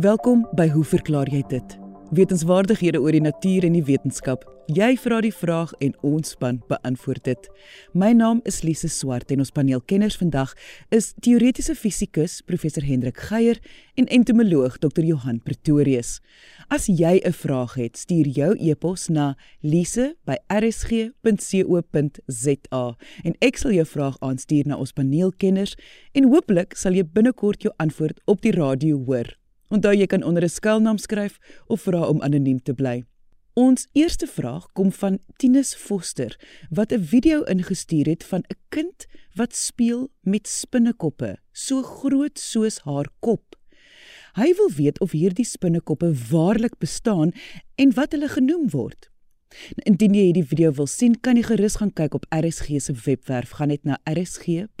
Welkom by Hoe verklaar jy dit? Wetenskapwaardighede oor die natuur en die wetenskap. Jy vra die vraag en ons span beantwoord dit. My naam is Lise Swart en ons paneelkenners vandag is teoretiese fisikus professor Hendrik Geier en entomoloog Dr Johan Pretorius. As jy 'n vraag het, stuur jou e-pos na lise@rsg.co.za en ek sal jou vraag aanstuur na ons paneelkenners en hooplik sal jy binnekort jou antwoord op die radio hoor. Onthou jy kan onder 'n skuilnaam skryf of vra om anoniem te bly. Ons eerste vraag kom van Tinus Foster wat 'n video ingestuur het van 'n kind wat speel met spinnekoppe, so groot soos haar kop. Hy wil weet of hierdie spinnekoppe waarlik bestaan en wat hulle genoem word. Indien jy hierdie video wil sien, kan jy gerus gaan kyk op RSG se webwerf, gaan net na rsg.co.za.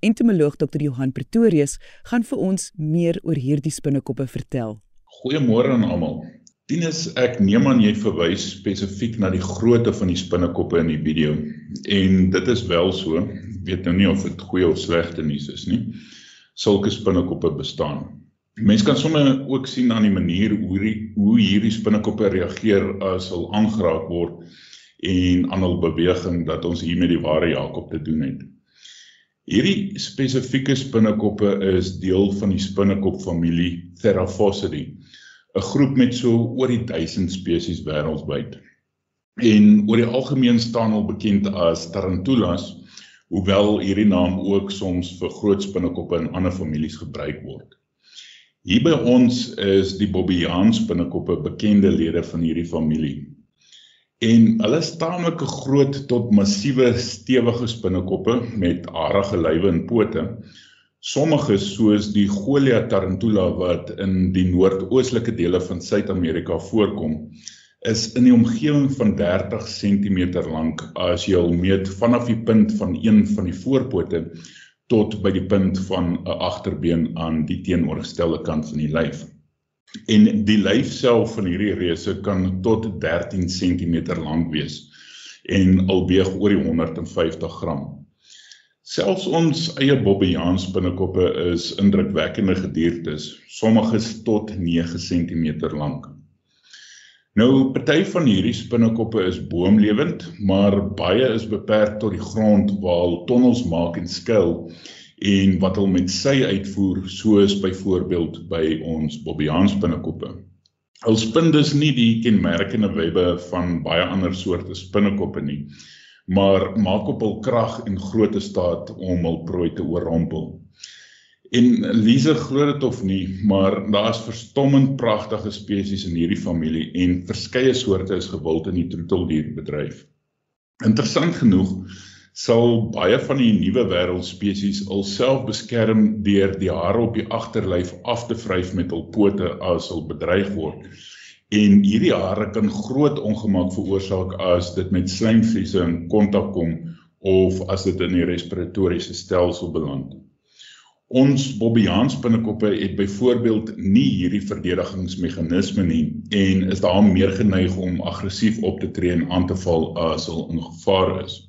Entomoloog Dr Johan Pretorius gaan vir ons meer oor hierdie spinnekoppe vertel. Goeiemôre aan almal. Tinus, ek neem aan jy verwys spesifiek na die grootte van die spinnekoppe in die video. En dit is wel so. Ek weet nou nie of dit goeie of slegte nuus is nie. Sulke spinnekoppe bestaan. Mense kan sommer ook sien aan die manier hoe die, hoe hierdie spinnekoppe reageer as hulle aangeraak word en aan hul beweging dat ons hier met die ware Jakob te doen het. Hierdie spesifieke spinnekoppe is deel van die spinnekop familie Theraphosidae, 'n groep met so oor die 1000 spesies wêreldwyd. En oor die algemeen staan hulle bekend as tarantulas, hoewel hierdie naam ook soms vir groot spinnekoppe in ander families gebruik word. Hier by ons is die Bobbejaan spinnekoppe bekende lede van hierdie familie en hulle is taamlik groot tot massiewe stewige spinnekoppe met arige lywe en pote. Sommige soos die Goliath tarantula wat in die noordoostelike dele van Suid-Amerika voorkom, is in die omgewing van 30 cm lank as jy hom meet vanaf die punt van een van die voorpote tot by die punt van 'n agterbeen aan die teenoorgestelde kant van die lyf. En die lyfsel van hierdie reuse kan tot 13 cm lank wees en al weeg oor die 150 gram. Selfs ons eie bobbejaan spinnekoppe is indrukwekkende gediertes, sommige tot 9 cm lank. Nou party van hierdie spinnekoppe is boomlewend, maar baie is beperk tot die grond waar hulle tonnels maak en skuil en wat hulle met sy uitvoer soos byvoorbeeld by ons Bobbejaan spinnekoppe. Hulle spin dus nie die kenmerkende webbe van baie ander soorte spinnekoppe nie, maar maak op hul krag en grootte staat om hul prooi te oorrompel. En Lise glo dit of nie, maar daar's verstommend pragtige spesies in hierdie familie en verskeie soorte is gewild in die troeteldierbedryf. Interessant genoeg sal baie van die nuwe wêreldspesies alself beskerm deur die hare op die agterlyf af te vryf met hul pote as hulle bedreig word. En hierdie hare kan groot ongemak veroorsaak as dit met slijmvliese in kontak kom of as dit in die respiratoriese stelsel beland. Ons Bobbejaan spinnekoppe het byvoorbeeld nie hierdie verdedigingsmeganisme nie en is daarom meer geneig om aggressief op te tree en aan te val as hulle in gevaar is.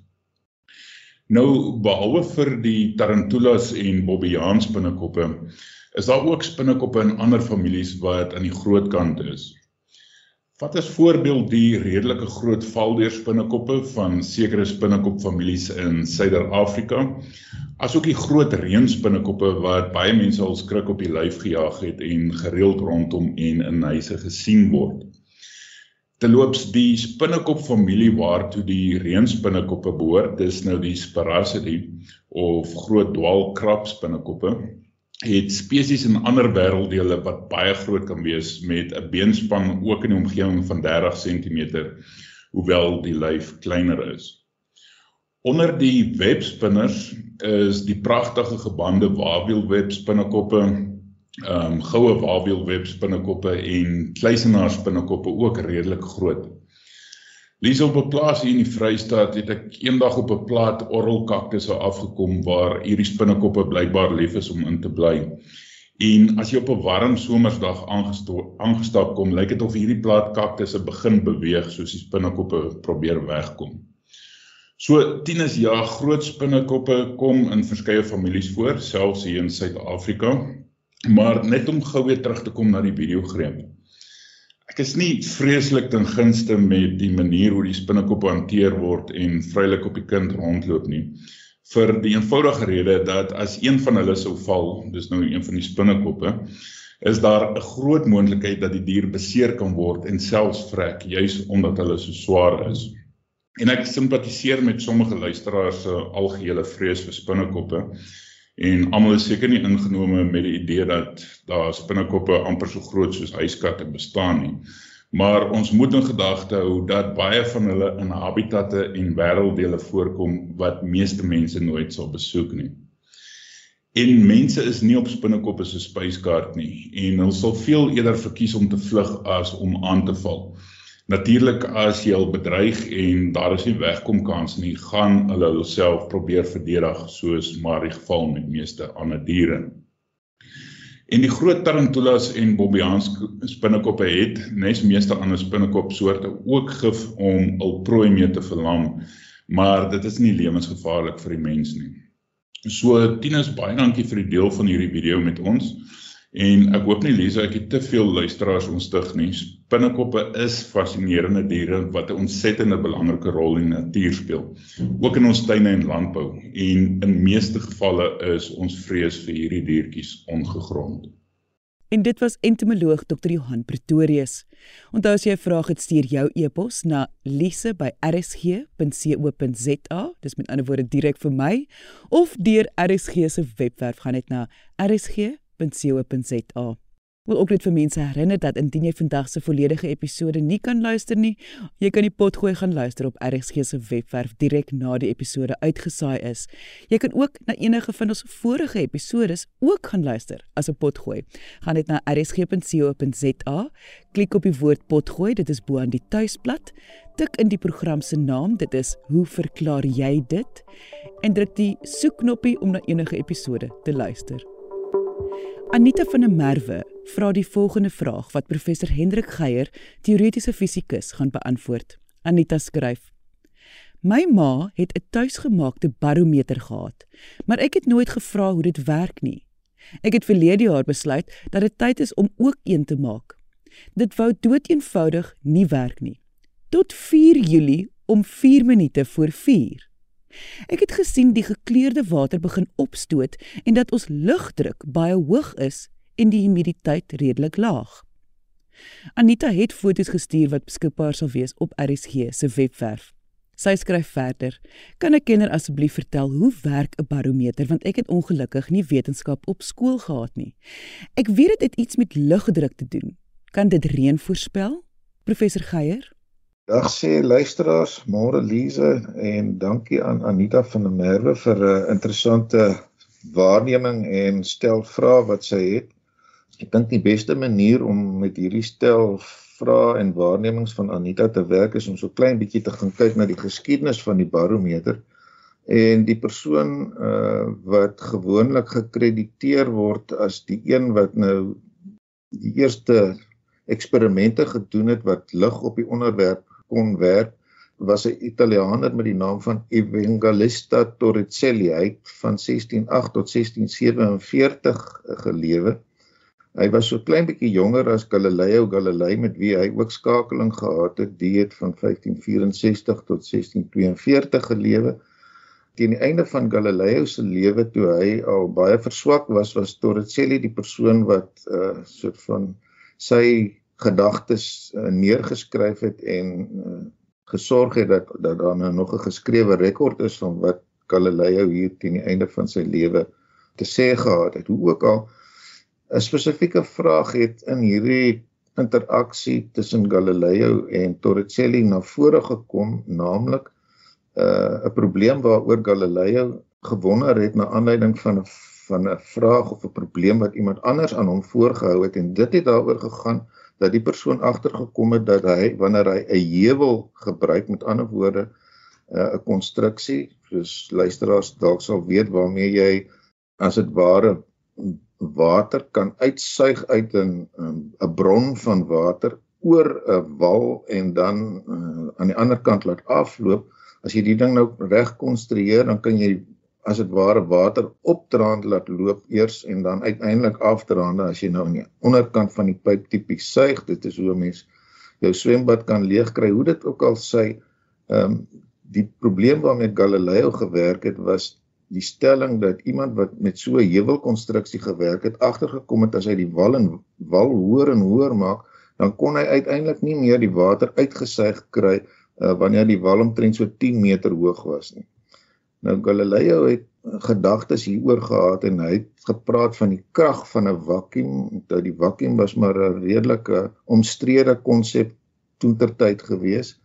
Nou behalwe vir die tarantulas en bobbejaan spinnekoppe, is daar ook spinnekoppe in ander families wat aan die groot kant is. Wat as voorbeeld die redelike groot valdeur spinnekoppe van sekere spinnekopfamilies in Suider-Afrika, asook die groot reënspinnekoppe wat baie mense al skrik op die lyf gejaag het en gereeld rondom en in huise gesien word. Terloops die spinnekop familie waartoe die reënspinnekoppe behoort, dis nou die Sparassidae of groot dwaalkrab spinnekoppe, het spesies in ander wêrelddele wat baie groot kan wees met 'n beenspan ook in die omgewing van 30 cm, hoewel die lyf kleiner is. Onder die webspinners is die pragtige gebande wabielweb spinnekoppe ehm um, goue wawielweb spinnekoppe en kluisenaar spinnekoppe ook redelik groot. Lees op 'n plaas hier in die Vrystaat het ek eendag op 'n plaas orrelkaktusse afgekom waar hierdie spinnekoppe blykbaar lief is om in te bly. En as jy op 'n warm somersdag aangestap kom, lyk dit of hierdie plaas kaktusse begin beweeg soos die spinnekoppe probeer wegkom. So tieners ja, groot spinnekoppe kom in verskeie families voor, selfs hier in Suid-Afrika. Maar net om gou weer terug te kom na die videogreep. Ek is nie vreeslik ten gunste met die manier hoe die spinnekoppe hanteer word en vrylik op die kind rondloop nie. Vir die eenvoudige rede dat as een van hulle sou val, dis nou een van die spinnekoppe, is daar 'n groot moontlikheid dat die dier beseer kan word en selfs vrek juis omdat hulle so swaar is. En ek simpatiseer met sommige luisteraars se algehele vrees vir spinnekoppe. En almal is seker nie ingenome met die idee dat daar spinnekoppe amper so groot soos huiskatte bestaan nie. Maar ons moet in gedagte hou dat baie van hulle in habitatte en wêrelddele voorkom wat meeste mense nooit sal besoek nie. En mense is nie op spinnekoppe se spyskaart nie en hulle sal veel eerder verkies om te vlug as om aan te val. Natuurlik as jy al bedreig en daar is nie wegkom kans nie, gaan hulle hulself probeer verdedig soos maar die geval met meeste ander diere. En die groot tarantulas en bobbejaans spinnekoppe het nes meeste ander spinnekopsoorte ook gif om hul prooi mee te verlam, maar dit is nie lewensgevaarlik vir die mens nie. So Tinus, baie dankie vir die deel van hierdie video met ons. En ek hoop nie Lisa ek het te veel luisteraars ontstig nie. Spinnekoppe is fascinerende diere wat 'n ontsettende belangrike rol in die natuur speel. Ook in ons tuine en landbou en in meeste gevalle is ons vrees vir hierdie diertjies ongegrond. En dit was entomoloog Dr. Johan Pretorius. Onthou as jy 'n vraag het, stuur jou e-pos na lise@rsg.co.za. Dis met ander woorde direk vir my of deur RSG se webwerf gaan net na rsg www.rsg.co.za. Wil ook net vir mense herinner dat indien jy vandag se volledige episode nie kan luister nie, jy kan die potgooi gaan luister op RSG se webwerf direk na die episode uitgesaai is. Jy kan ook na enige van ons vorige episodes ook gaan luister as 'n potgooi. Gaan net na rsg.co.za, klik op die woord potgooi, dit is bo aan die tuisblad, tik in die program se naam, dit is Hoe verklaar jy dit? En druk die soekknoppie om na enige episode te luister. Anita van der Merwe vra die volgende vraag wat professor Hendrik Geier, teoretiese fisikus, gaan beantwoord. Anita skryf: My ma het 'n tuisgemaakte barometer gehad, maar ek het nooit gevra hoe dit werk nie. Ek het verlede jaar besluit dat dit tyd is om ook een te maak. Dit wou doeteenvoudig nie werk nie. Tot 4 Julie om 4 minute voor 4. Ek het gesien die gekleurde water begin opstoot en dat ons lugdruk baie hoog is en die humiditeit redelik laag. Anita het foto's gestuur wat beskikbaar sal wees op RSG se webwerf. Sy skryf verder: "Kan 'n kenner asseblief vertel hoe werk 'n barometer want ek het ongelukkig nie wetenskap op skool gehad nie. Ek weet dit het iets met lugdruk te doen. Kan dit reën voorspel?" Professor Geier Dag sê luisteraars, môre Lize en dankie aan Anita van der Merwe vir 'n interessante waarneming en stel vrae wat sy het. Ek dink die beste manier om met hierdie stel vrae en waarnemings van Anita te werk is om so klein bietjie te gaan kyk na die geskiedenis van die barometer en die persoon uh wat gewoonlik gekrediteer word as die een wat nou die eerste eksperimente gedoen het wat lig op die onderwerp kon werk was 'n Italiaaner met die naam van Evangelista Torricelli hy van 168 tot 1647 gelewe. Hy was so klein bietjie jonger as Galileo Galilei met wie hy ook skakeling gehad het. Die het van 1564 tot 1642 gelewe. Teen die einde van Galileo se lewe toe hy al baie verswak was, was Torricelli die persoon wat 'n uh, soort van sy gedagtes uh, neergeskryf het en uh, gesorg het dat dat daar nou nog 'n geskrewe rekord is van wat Galileo hier teen die einde van sy lewe te sê gehad het. Hoe ook al 'n spesifieke vraag het in hierdie interaksie tussen Galileo en Torricelli na vore gekom, naamlik uh, 'n probleem waaroor Galileo gewonder het na aanleiding van 'n van 'n vraag of 'n probleem wat iemand anders aan hom voorgehou het en dit het daaroor gegaan dat die persoon agtergekom het dat hy wanneer hy 'n heuwel gebruik met ander woorde uh, 'n konstruksie soos luisteraars dalk sal weet waarmee jy as dit ware water kan uitsuig uit 'n 'n bron van water oor 'n wal en dan uh, aan die ander kant laat afloop. As jy die ding nou reg konstrueer, dan kan jy as dit ware water opdraand laat loop eers en dan uiteindelik afdraande as jy nou aan die onderkant van die pyp tipies suig. Dit is hoe 'n mens jou swembad kan leegkry. Hoe dit ook al sê, ehm um, die probleem waarmee Galileo gewerk het was die stelling dat iemand wat met so 'n heuwelkonstruksie gewerk het agtergekom het as hy die wal en wal hoër en hoër maak, dan kon hy uiteindelik nie meer die water uitgesuig kry uh, wanneer die wal omtrent so 10 meter hoog was nie. Nou Galileo het gedagtes hieroor gehad en hy het gepraat van die krag van 'n vakuum. Dat die vakuum was maar 'n redelike omstrede konsep toentertyd geweest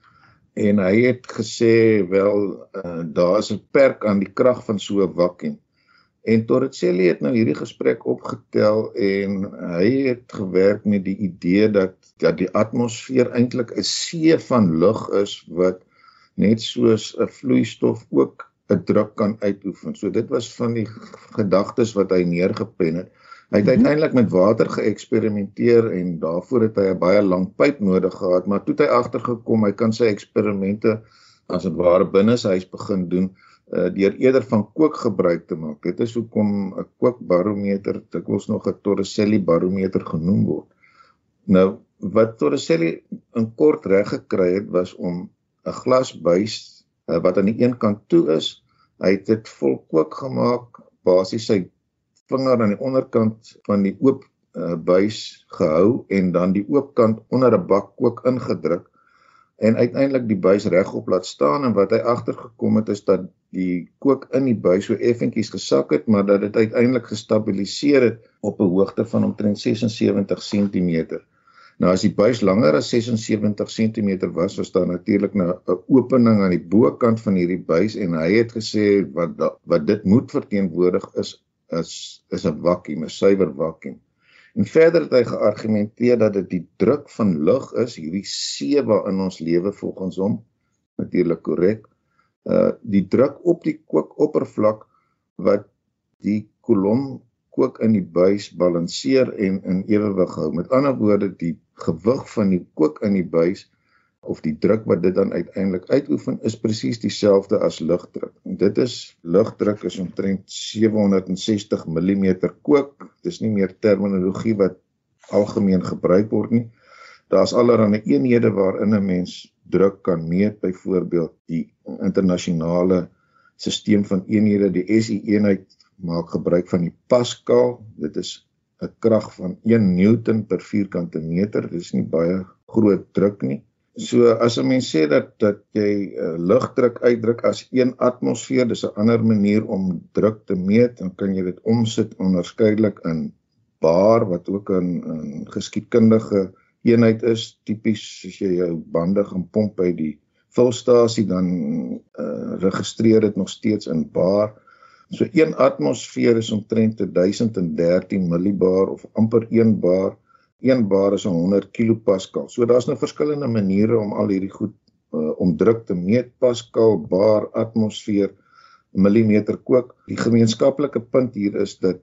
en hy het gesê wel uh, daar is 'n perk aan die krag van so 'n vakuum. En Torricelli het nou hierdie gesprek opgetel en hy het gewerk met die idee dat dat die atmosfeer eintlik 'n see van lug is wat net soos 'n vloeistof ook 'n druk kan uitoefen. So dit was van die gedagtes wat hy neergepen het. Hy het mhm. uiteindelik met water geëksperimenteer en daarvoor het hy 'n baie lang pyp nodig gehad, maar toe het hy agtergekom hy kan sy eksperimente as dit ware binne sy huis begin doen uh, deur eerder van kook gebruik te maak. Dit is hoekom 'n kookbarometer dikwels nog 'n Torricelli barometer genoem word. Nou wat Torricelli in kort reg gekry het was om 'n glasbuis uh, wat aan die een kant toe is, hy het dit vol kook gemaak, basies sy vinger aan die onderkant van die oop uh, buis gehou en dan die oop kant onder 'n bak kook ingedruk en uiteindelik die buis regop laat staan en wat hy agtergekom het is dat die kook in die buis so effentjies gesak het maar dat dit uiteindelik gestabiliseer het op 'n hoogte van omtrent 76 cm. Nou as die buis langer as 76 cm was, was daar natuurlik nou 'n opening aan die bokant van hierdie buis en hy het gesê wat wat dit moet verteenwoordig is is is 'n vakuum, 'n suiwer vakuum. En verder het hy geargumenteer dat dit die druk van lug is, hierdie see waarin ons lewe volgens hom natuurlik korrek. Uh die druk op die kookoppervlak wat die kolom kook in die buis balanseer en in ewewig hou. Met ander woorde, die gewig van die kook in die buis of die druk wat dit dan uiteindelik uitoefen is presies dieselfde as lugdruk. En dit is lugdruk is omtrent 760 mm kook. Dis nie meer terminologie wat algemeen gebruik word nie. Daar's allerlei eenhede waarin 'n mens druk kan meet, byvoorbeeld die internasionale stelsel van eenhede, die SI eenheid maak gebruik van die Pascal. Dit is 'n krag van 1 Newton per vierkante meter. Dit is nie baie groot druk nie. So as 'n mens sê dat dat jy uh, lugdruk uitdruk as 1 atmosfeer, dis 'n ander manier om druk te meet, dan kan jy dit omsit onderskeidelik in bar wat ook 'n 'n geskiedkundige eenheid is, tipies as jy jou bande gaan pomp by die vulstasie dan uh, registreer dit nog steeds in bar. So 1 atmosfeer is omtrent 1013 millibar of amper 1 bar 1 bar is 100 kilopascal. So daar's nou verskillende maniere om al hierdie goed uh, om druk te meet. Pascal, bar, atmosfeer, millimeter kook. Die gemeenskaplike punt hier is dat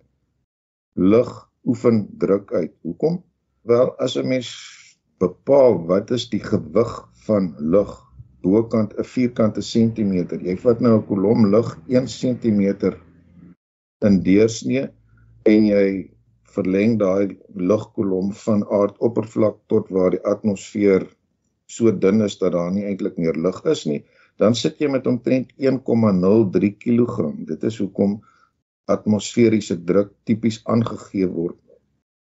lug oefen druk uit. Hoekom? Wel, as 'n mens bepaal wat is die gewig van lug bokant 'n vierkante sentimeter. Jy vat nou 'n kolom lug 1 cm in deursnee en jy verleng daai lugkolom van aardoppervlak tot waar die atmosfeer so dun is dat daar nie eintlik meer lug is nie, dan sit jy met omtrent 1,03 kg. Dit is hoekom atmosferiese druk tipies aangegee word.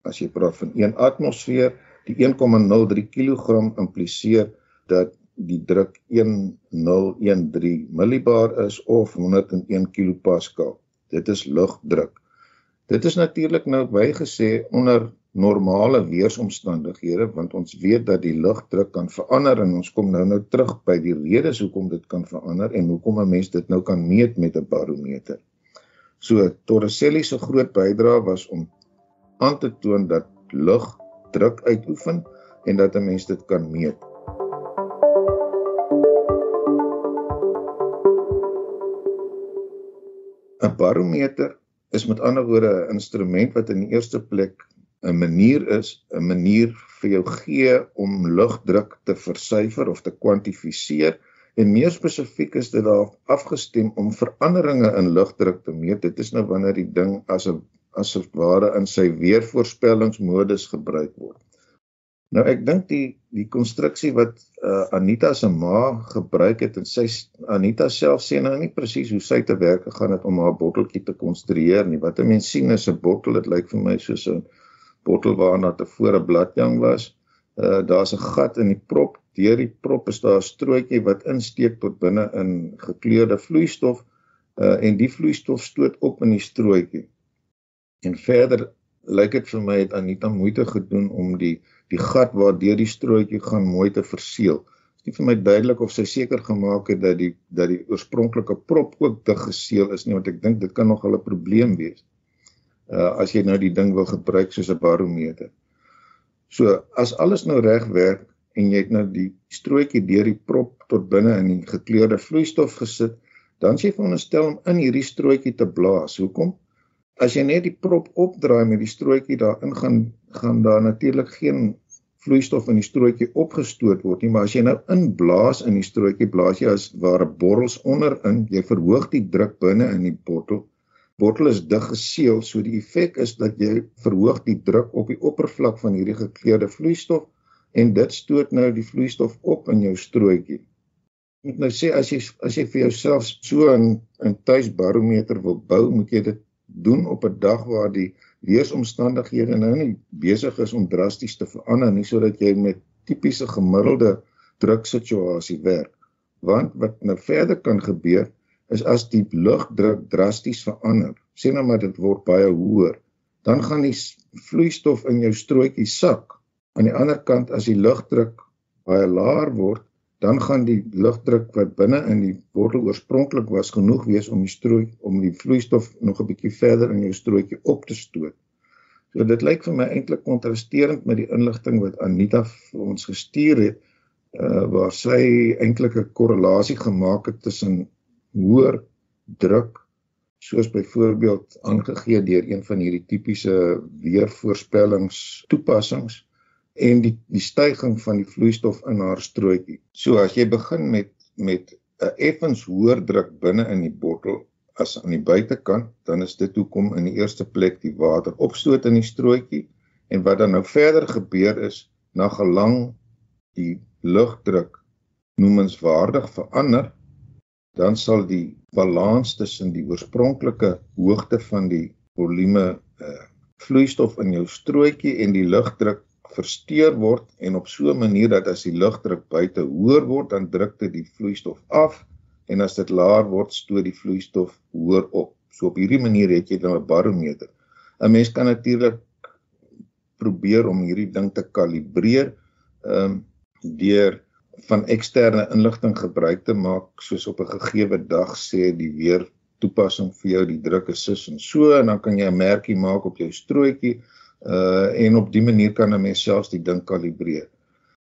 As jy praat van 1 atmosfeer, die 1,03 kg impliseer dat die druk 1013 millibar is of 101 kilopascal. Dit is lugdruk. Dit is natuurlik nou bygesê onder normale weeromstandighede want ons weet dat die lugdruk kan verander en ons kom nou nou terug by die redes hoekom dit kan verander en hoekom 'n mens dit nou kan meet met 'n barometer. So Torricelli se groot bydrae was om aan te toon dat lug druk uitoefen en dat 'n mens dit kan meet. ‘n Barometer is met ander woorde 'n instrument wat in die eerste plek 'n manier is, 'n manier vir jou gee om lugdruk te versyfer of te kwantifiseer En meer spesifiek is dit daar afgestem om veranderinge in lugdruk te meet. Dit is nou wanneer die ding as 'n asof ware in sy weervoorspellingsmodus gebruik word. Nou ek dink die die konstruksie wat uh, Anita se ma gebruik het en sy Anita self sê nou nie presies hoe sy te werk gegaan het om haar botteltjie te konstrueer nie. Wat 'n mens sien is 'n bottel, dit lyk vir my soos 'n bottel waarna tevore bladjang was. Uh daar's 'n gat in die prop. Deur die prop is daar 'n strootjie wat insteek tot binne in gekleurde vloeistof. Uh en die vloeistof stoot op in die strootjie. En verder lyk dit vir my het Anita moeite gedoen om die die gat waar deur die strootjie gaan mooi te verseël. Dit is nie vir my duidelik of sy seker gemaak het dat die dat die oorspronklike prop ook dig geseël is nie want ek dink dit kan nog 'n probleem wees uh, as jy nou die ding wil gebruik soos 'n barometer. So as alles nou reg werk en jy het nou die strootjie deur die prop tot binne in die gekleurde vloeistof gesit, dan s'jy veronderstel om in hierdie strootjie te blaas. Hoekom? As jy net die prop opdraai met die strootjie daarin gaan gaan daar natuurlik geen vloeistof in die strootjie opgestoot word nie, maar as jy nou inblaas in die strootjie, blaas jy as ware borrels onder in, jy verhoog die druk binne in die bottel bottel is dig geseël, so die effek is dat jy verhoog die druk op die oppervlak van hierdie gekleurde vloeistof en dit stoot nou die vloeistof op in jou strootjie. Ek moet nou sê as jy as jy vir jouself so 'n 'n tuisbarometer wil bou, moet jy dit doen op 'n dag waar die weeromstandighede nou nie besig is om drasties te verander nie sodat jy met tipiese gemiddelde druksituasie werk. Want wat nou verder kan gebeur is as die lugdruk drasties verander, sê nou maar dit word baie hoër, dan gaan die vloeistof in jou strootjie sak. Aan die ander kant as die lugdruk baie laer word, dan gaan die lugdruk wat binne in die bottel oorspronklik was genoeg wees om die strooi om die vloeistof nog 'n bietjie verder in jou strootjie op te stoot. So dit lyk vir my eintlik kontrasterend met die inligting wat Anita vir ons gestuur het uh waar sy eintlik 'n korrelasie gemaak het tussen hoër druk soos byvoorbeeld aangegee deur een van hierdie tipiese weervoorspellings toepassings en die die styging van die vloeistof in haar strootjie. So as jy begin met met 'n effens hoër druk binne in die bottel as aan die buitekant, dan is dit hoekom in die eerste plek die water opstoot in die strootjie en wat dan nou verder gebeur is na gelang die lugdruk noemenswaardig verander dan sal die balans tussen die oorspronklike hoogte van die volume uh, vloeistof in jou strootjie en die lugdruk versteur word en op so 'n manier dat as die lugdruk buite hoër word dan druk dit die vloeistof af en as dit laer word stoot die vloeistof hoër op. So op hierdie manier het jy dan 'n barometer. 'n Mens kan natuurlik probeer om hierdie ding te kalibreer ehm um, deur van eksterne inligting gebruik te maak soos op 'n gegeewe dag sê die weer toepassing vir jou die druk is sis en so en dan kan jy 'n merkie maak op jou strootjie uh en op die manier kan 'n mens selfs die ding kalibreer.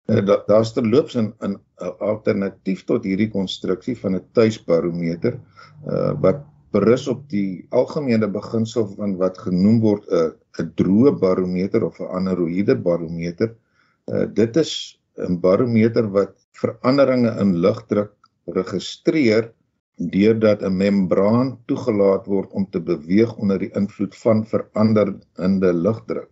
Uh, Daar's terloops 'n 'n alternatief tot hierdie konstruksie van 'n tuisbarometer uh wat berus op die algemene beginsel van wat genoem word 'n 'n droë barometer of 'n anaeroïde barometer. Uh dit is 'n barometer wat veranderinge in lugdruk registreer deurdat 'n membraan toegelaat word om te beweeg onder die invloed van veranderende lugdruk.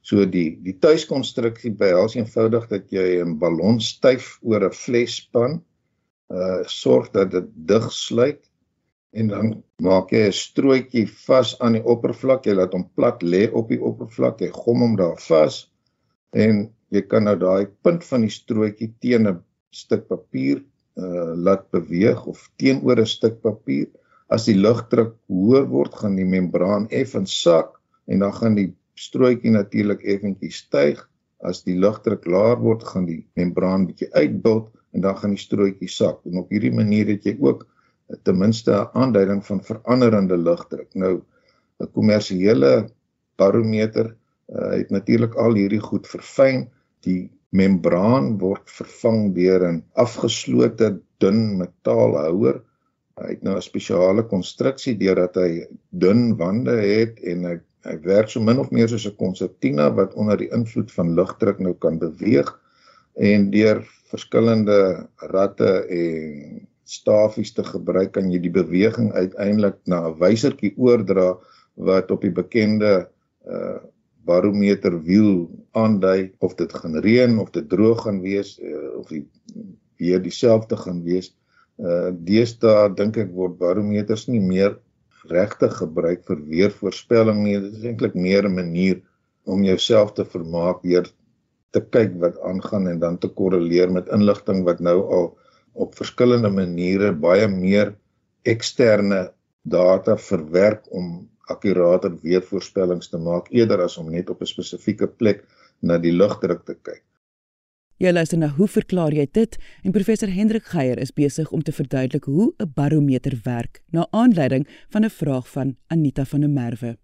So die die tuiskonstruksie behels eenvoudig dat jy 'n ballon styf oor 'n fles span, uh sorg dat dit dig sluit en dan maak jy 'n strootjie vas aan die oppervlak, jy laat hom plat lê op die oppervlak, jy gom hom daar vas en jy kan nou daai punt van die strootjie teen 'n stuk papier uh laat beweeg of teenoor 'n stuk papier. As die lugdruk hoër word, gaan die membraan effens sak en dan gaan die strootjie natuurlik effentjies styg. As die lugdruk laer word, gaan die membraan bietjie uitbult en dan gaan die strootjie sak. En op hierdie manier het jy ook uh, ten minste 'n aanduiding van veranderende lugdruk. Nou 'n kommersiële barometer uh, het natuurlik al hierdie goed verfyn die membraan word vervang deur 'n afgeslote dun metaalhouer. Hy het nou 'n spesiale konstruksie deurdat hy dun wande het en hy hy werk so min of meer soos 'n konsertina wat onder die invloed van lugdruk nou kan beweeg en deur verskillende ratte en stafies te gebruik kan jy die beweging uiteindelik na 'n wysertjie oordra wat op die bekende uh barometer wiel aandui of dit gaan reën of dit droog gaan wees uh, of die weer dieselfde gaan wees. Uh deesdae dink ek word barometers nie meer regtig gebruik vir weervoorspelling nie. Dit is eintlik meer 'n manier om jouself te vermaak deur te kyk wat aangaan en dan te korreleer met inligting wat nou al op verskillende maniere baie meer eksterne data verwerk om akkurate weervoorspellings te maak eerder as om net op 'n spesifieke plek na die lugdruk te kyk. Jy luister na hoe verklaar jy dit? En professor Hendrik Geier is besig om te verduidelik hoe 'n barometer werk na aanleiding van 'n vraag van Anita van der Merwe.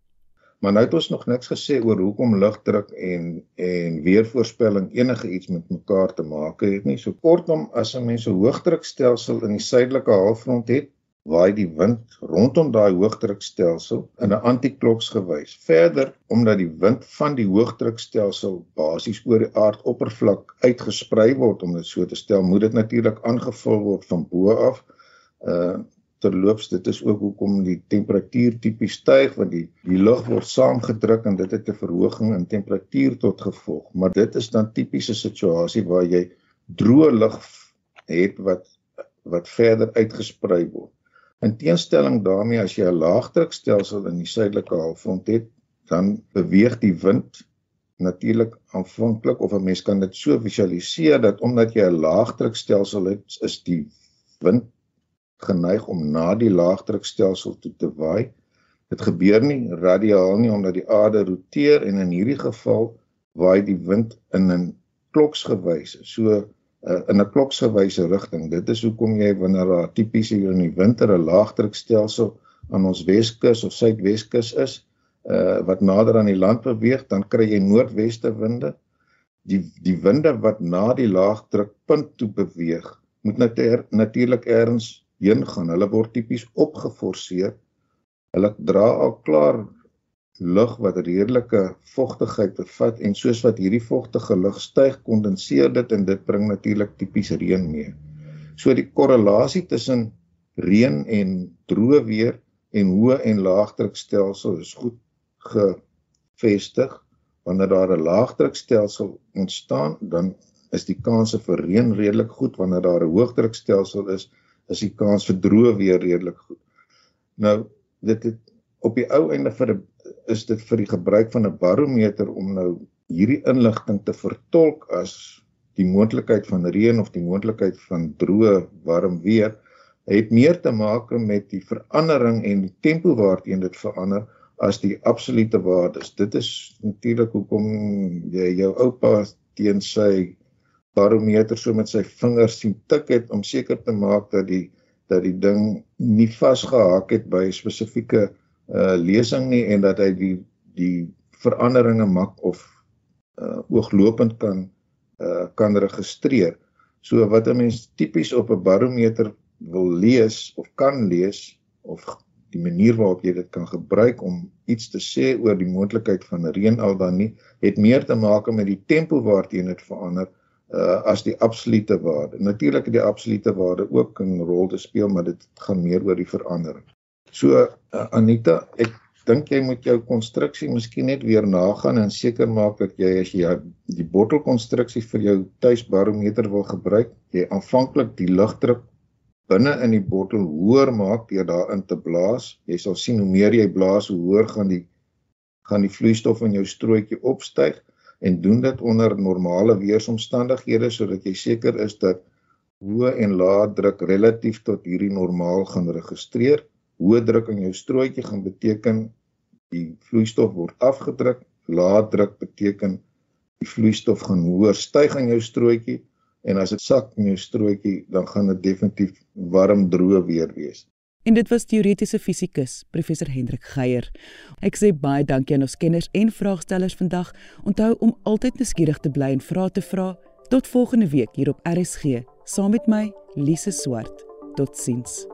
Maar nou het ons nog niks gesê oor hoekom lugdruk en en weervoorspelling enige iets met mekaar te maak het nie. So kortom, as 'n mens 'n hoogdrukstelsel in die suidelike halfrond het, waai die wind rondom daai hoogdrukstelsel in 'n antikloks gewys. Verder, omdat die wind van die hoogdrukstelsel basies oor die aardoppervlak uitgesprei word om dit so te stel, moet dit natuurlik aangevul word van bo af. Uh terloops dit is ook hoekom die temperatuur tipies styg want die die lug word saamgedruk en dit het 'n verhoging in temperatuur tot gevolg maar dit is dan tipiese situasie waar jy droë lug het wat wat verder uitgesprei word in teenstelling daarmee as jy 'n laagdrukstelsel in die suidelike halfrond het dan beweeg die wind natuurlik aanvanklik of 'n mens kan dit so visualiseer dat omdat jy 'n laagdrukstelsel het is die wind geneig om na die laagdrukstelsel toe te waai. Dit gebeur nie radiaal nie omdat die aarde roteer en in hierdie geval waai die wind in 'n kloksgewyse, so uh, in 'n kloksgewyse rigting. Dit is hoekom jy wanneer daar tipies hier in die winter 'n laagdrukstelsel aan ons Weskus of Suidweskus is, uh wat nader aan die land beweeg, dan kry jy noordweste winde. Die die winde wat na die laagdrukpunt toe beweeg, moet natuurlik ergens heen gaan. Hulle word tipies opgeforseer. Hulle dra al klaar lug wat redelike vogtigheid bevat en soos wat hierdie vogtige lug styg, kondenseer dit en dit bring natuurlik tipies reën mee. So die korrelasie tussen reën en droë weer en hoë en laagdrukstelsel is goed gevestig. Wanneer daar 'n laagdrukstelsel ontstaan, dan is die kanse vir reën redelik goed. Wanneer daar 'n hoëdrukstelsel is, is die kans vir droë weer redelik goed. Nou dit het op die ou einde vir is dit vir die gebruik van 'n barometer om nou hierdie inligting te vertolk as die moontlikheid van reën of die moontlikheid van droë warm weer het meer te maak met die verandering en die tempo waarteen dit verander as die absolute waardes. Dit is natuurlik hoekom jy jou oupa teen sy barometer so met sy vingers sien tik het om seker te maak dat die dat die ding nie vasgehak het by 'n spesifieke uh lesing nie en dat hy die die veranderinge mak of uh ooglopend kan uh kan registreer. So wat 'n mens tipies op 'n barometer wil lees of kan lees of die manier waarop jy dit kan gebruik om iets te sê oor die moontlikheid van reën al dan nie het meer te maak met die tempo waarteen dit verander uh, as die absolute waarde. Natuurlik het die absolute waarde ook 'n rol te speel, maar dit gaan meer oor die verandering. So uh, Anita, ek dink jy moet jou konstruksie miskien net weer nagaan en seker maak dat jy as jy die bottelkonstruksie vir jou tuisbarometer wil gebruik, jy aanvanklik die lugdruk binne in die bottel hoër maak deur daarin te blaas. Jy sal sien hoe meer jy blaas, hoe hoër gaan die gaan die vloeistof in jou strootjie opstyg en doen dit onder normale weeromstandighede sodat jy seker is dat hoë en lae druk relatief tot hierdie normaal gaan registreer. Hoë druk in jou strootjie gaan beteken die vloeistof word afgedruk. Lae druk beteken die vloeistof gaan hoër styg in jou strootjie en as dit sak in jou strootjie dan gaan dit definitief warm droë weer wees. En dit was teoretiese fisikus, professor Hendrik Geier. Ek sê baie dankie aan ons kenners en vraagstellers vandag. Onthou om altyd nuuskierig te bly en vra te vra. Tot volgende week hier op RSG, saam met my, Lise Swart. Totsiens.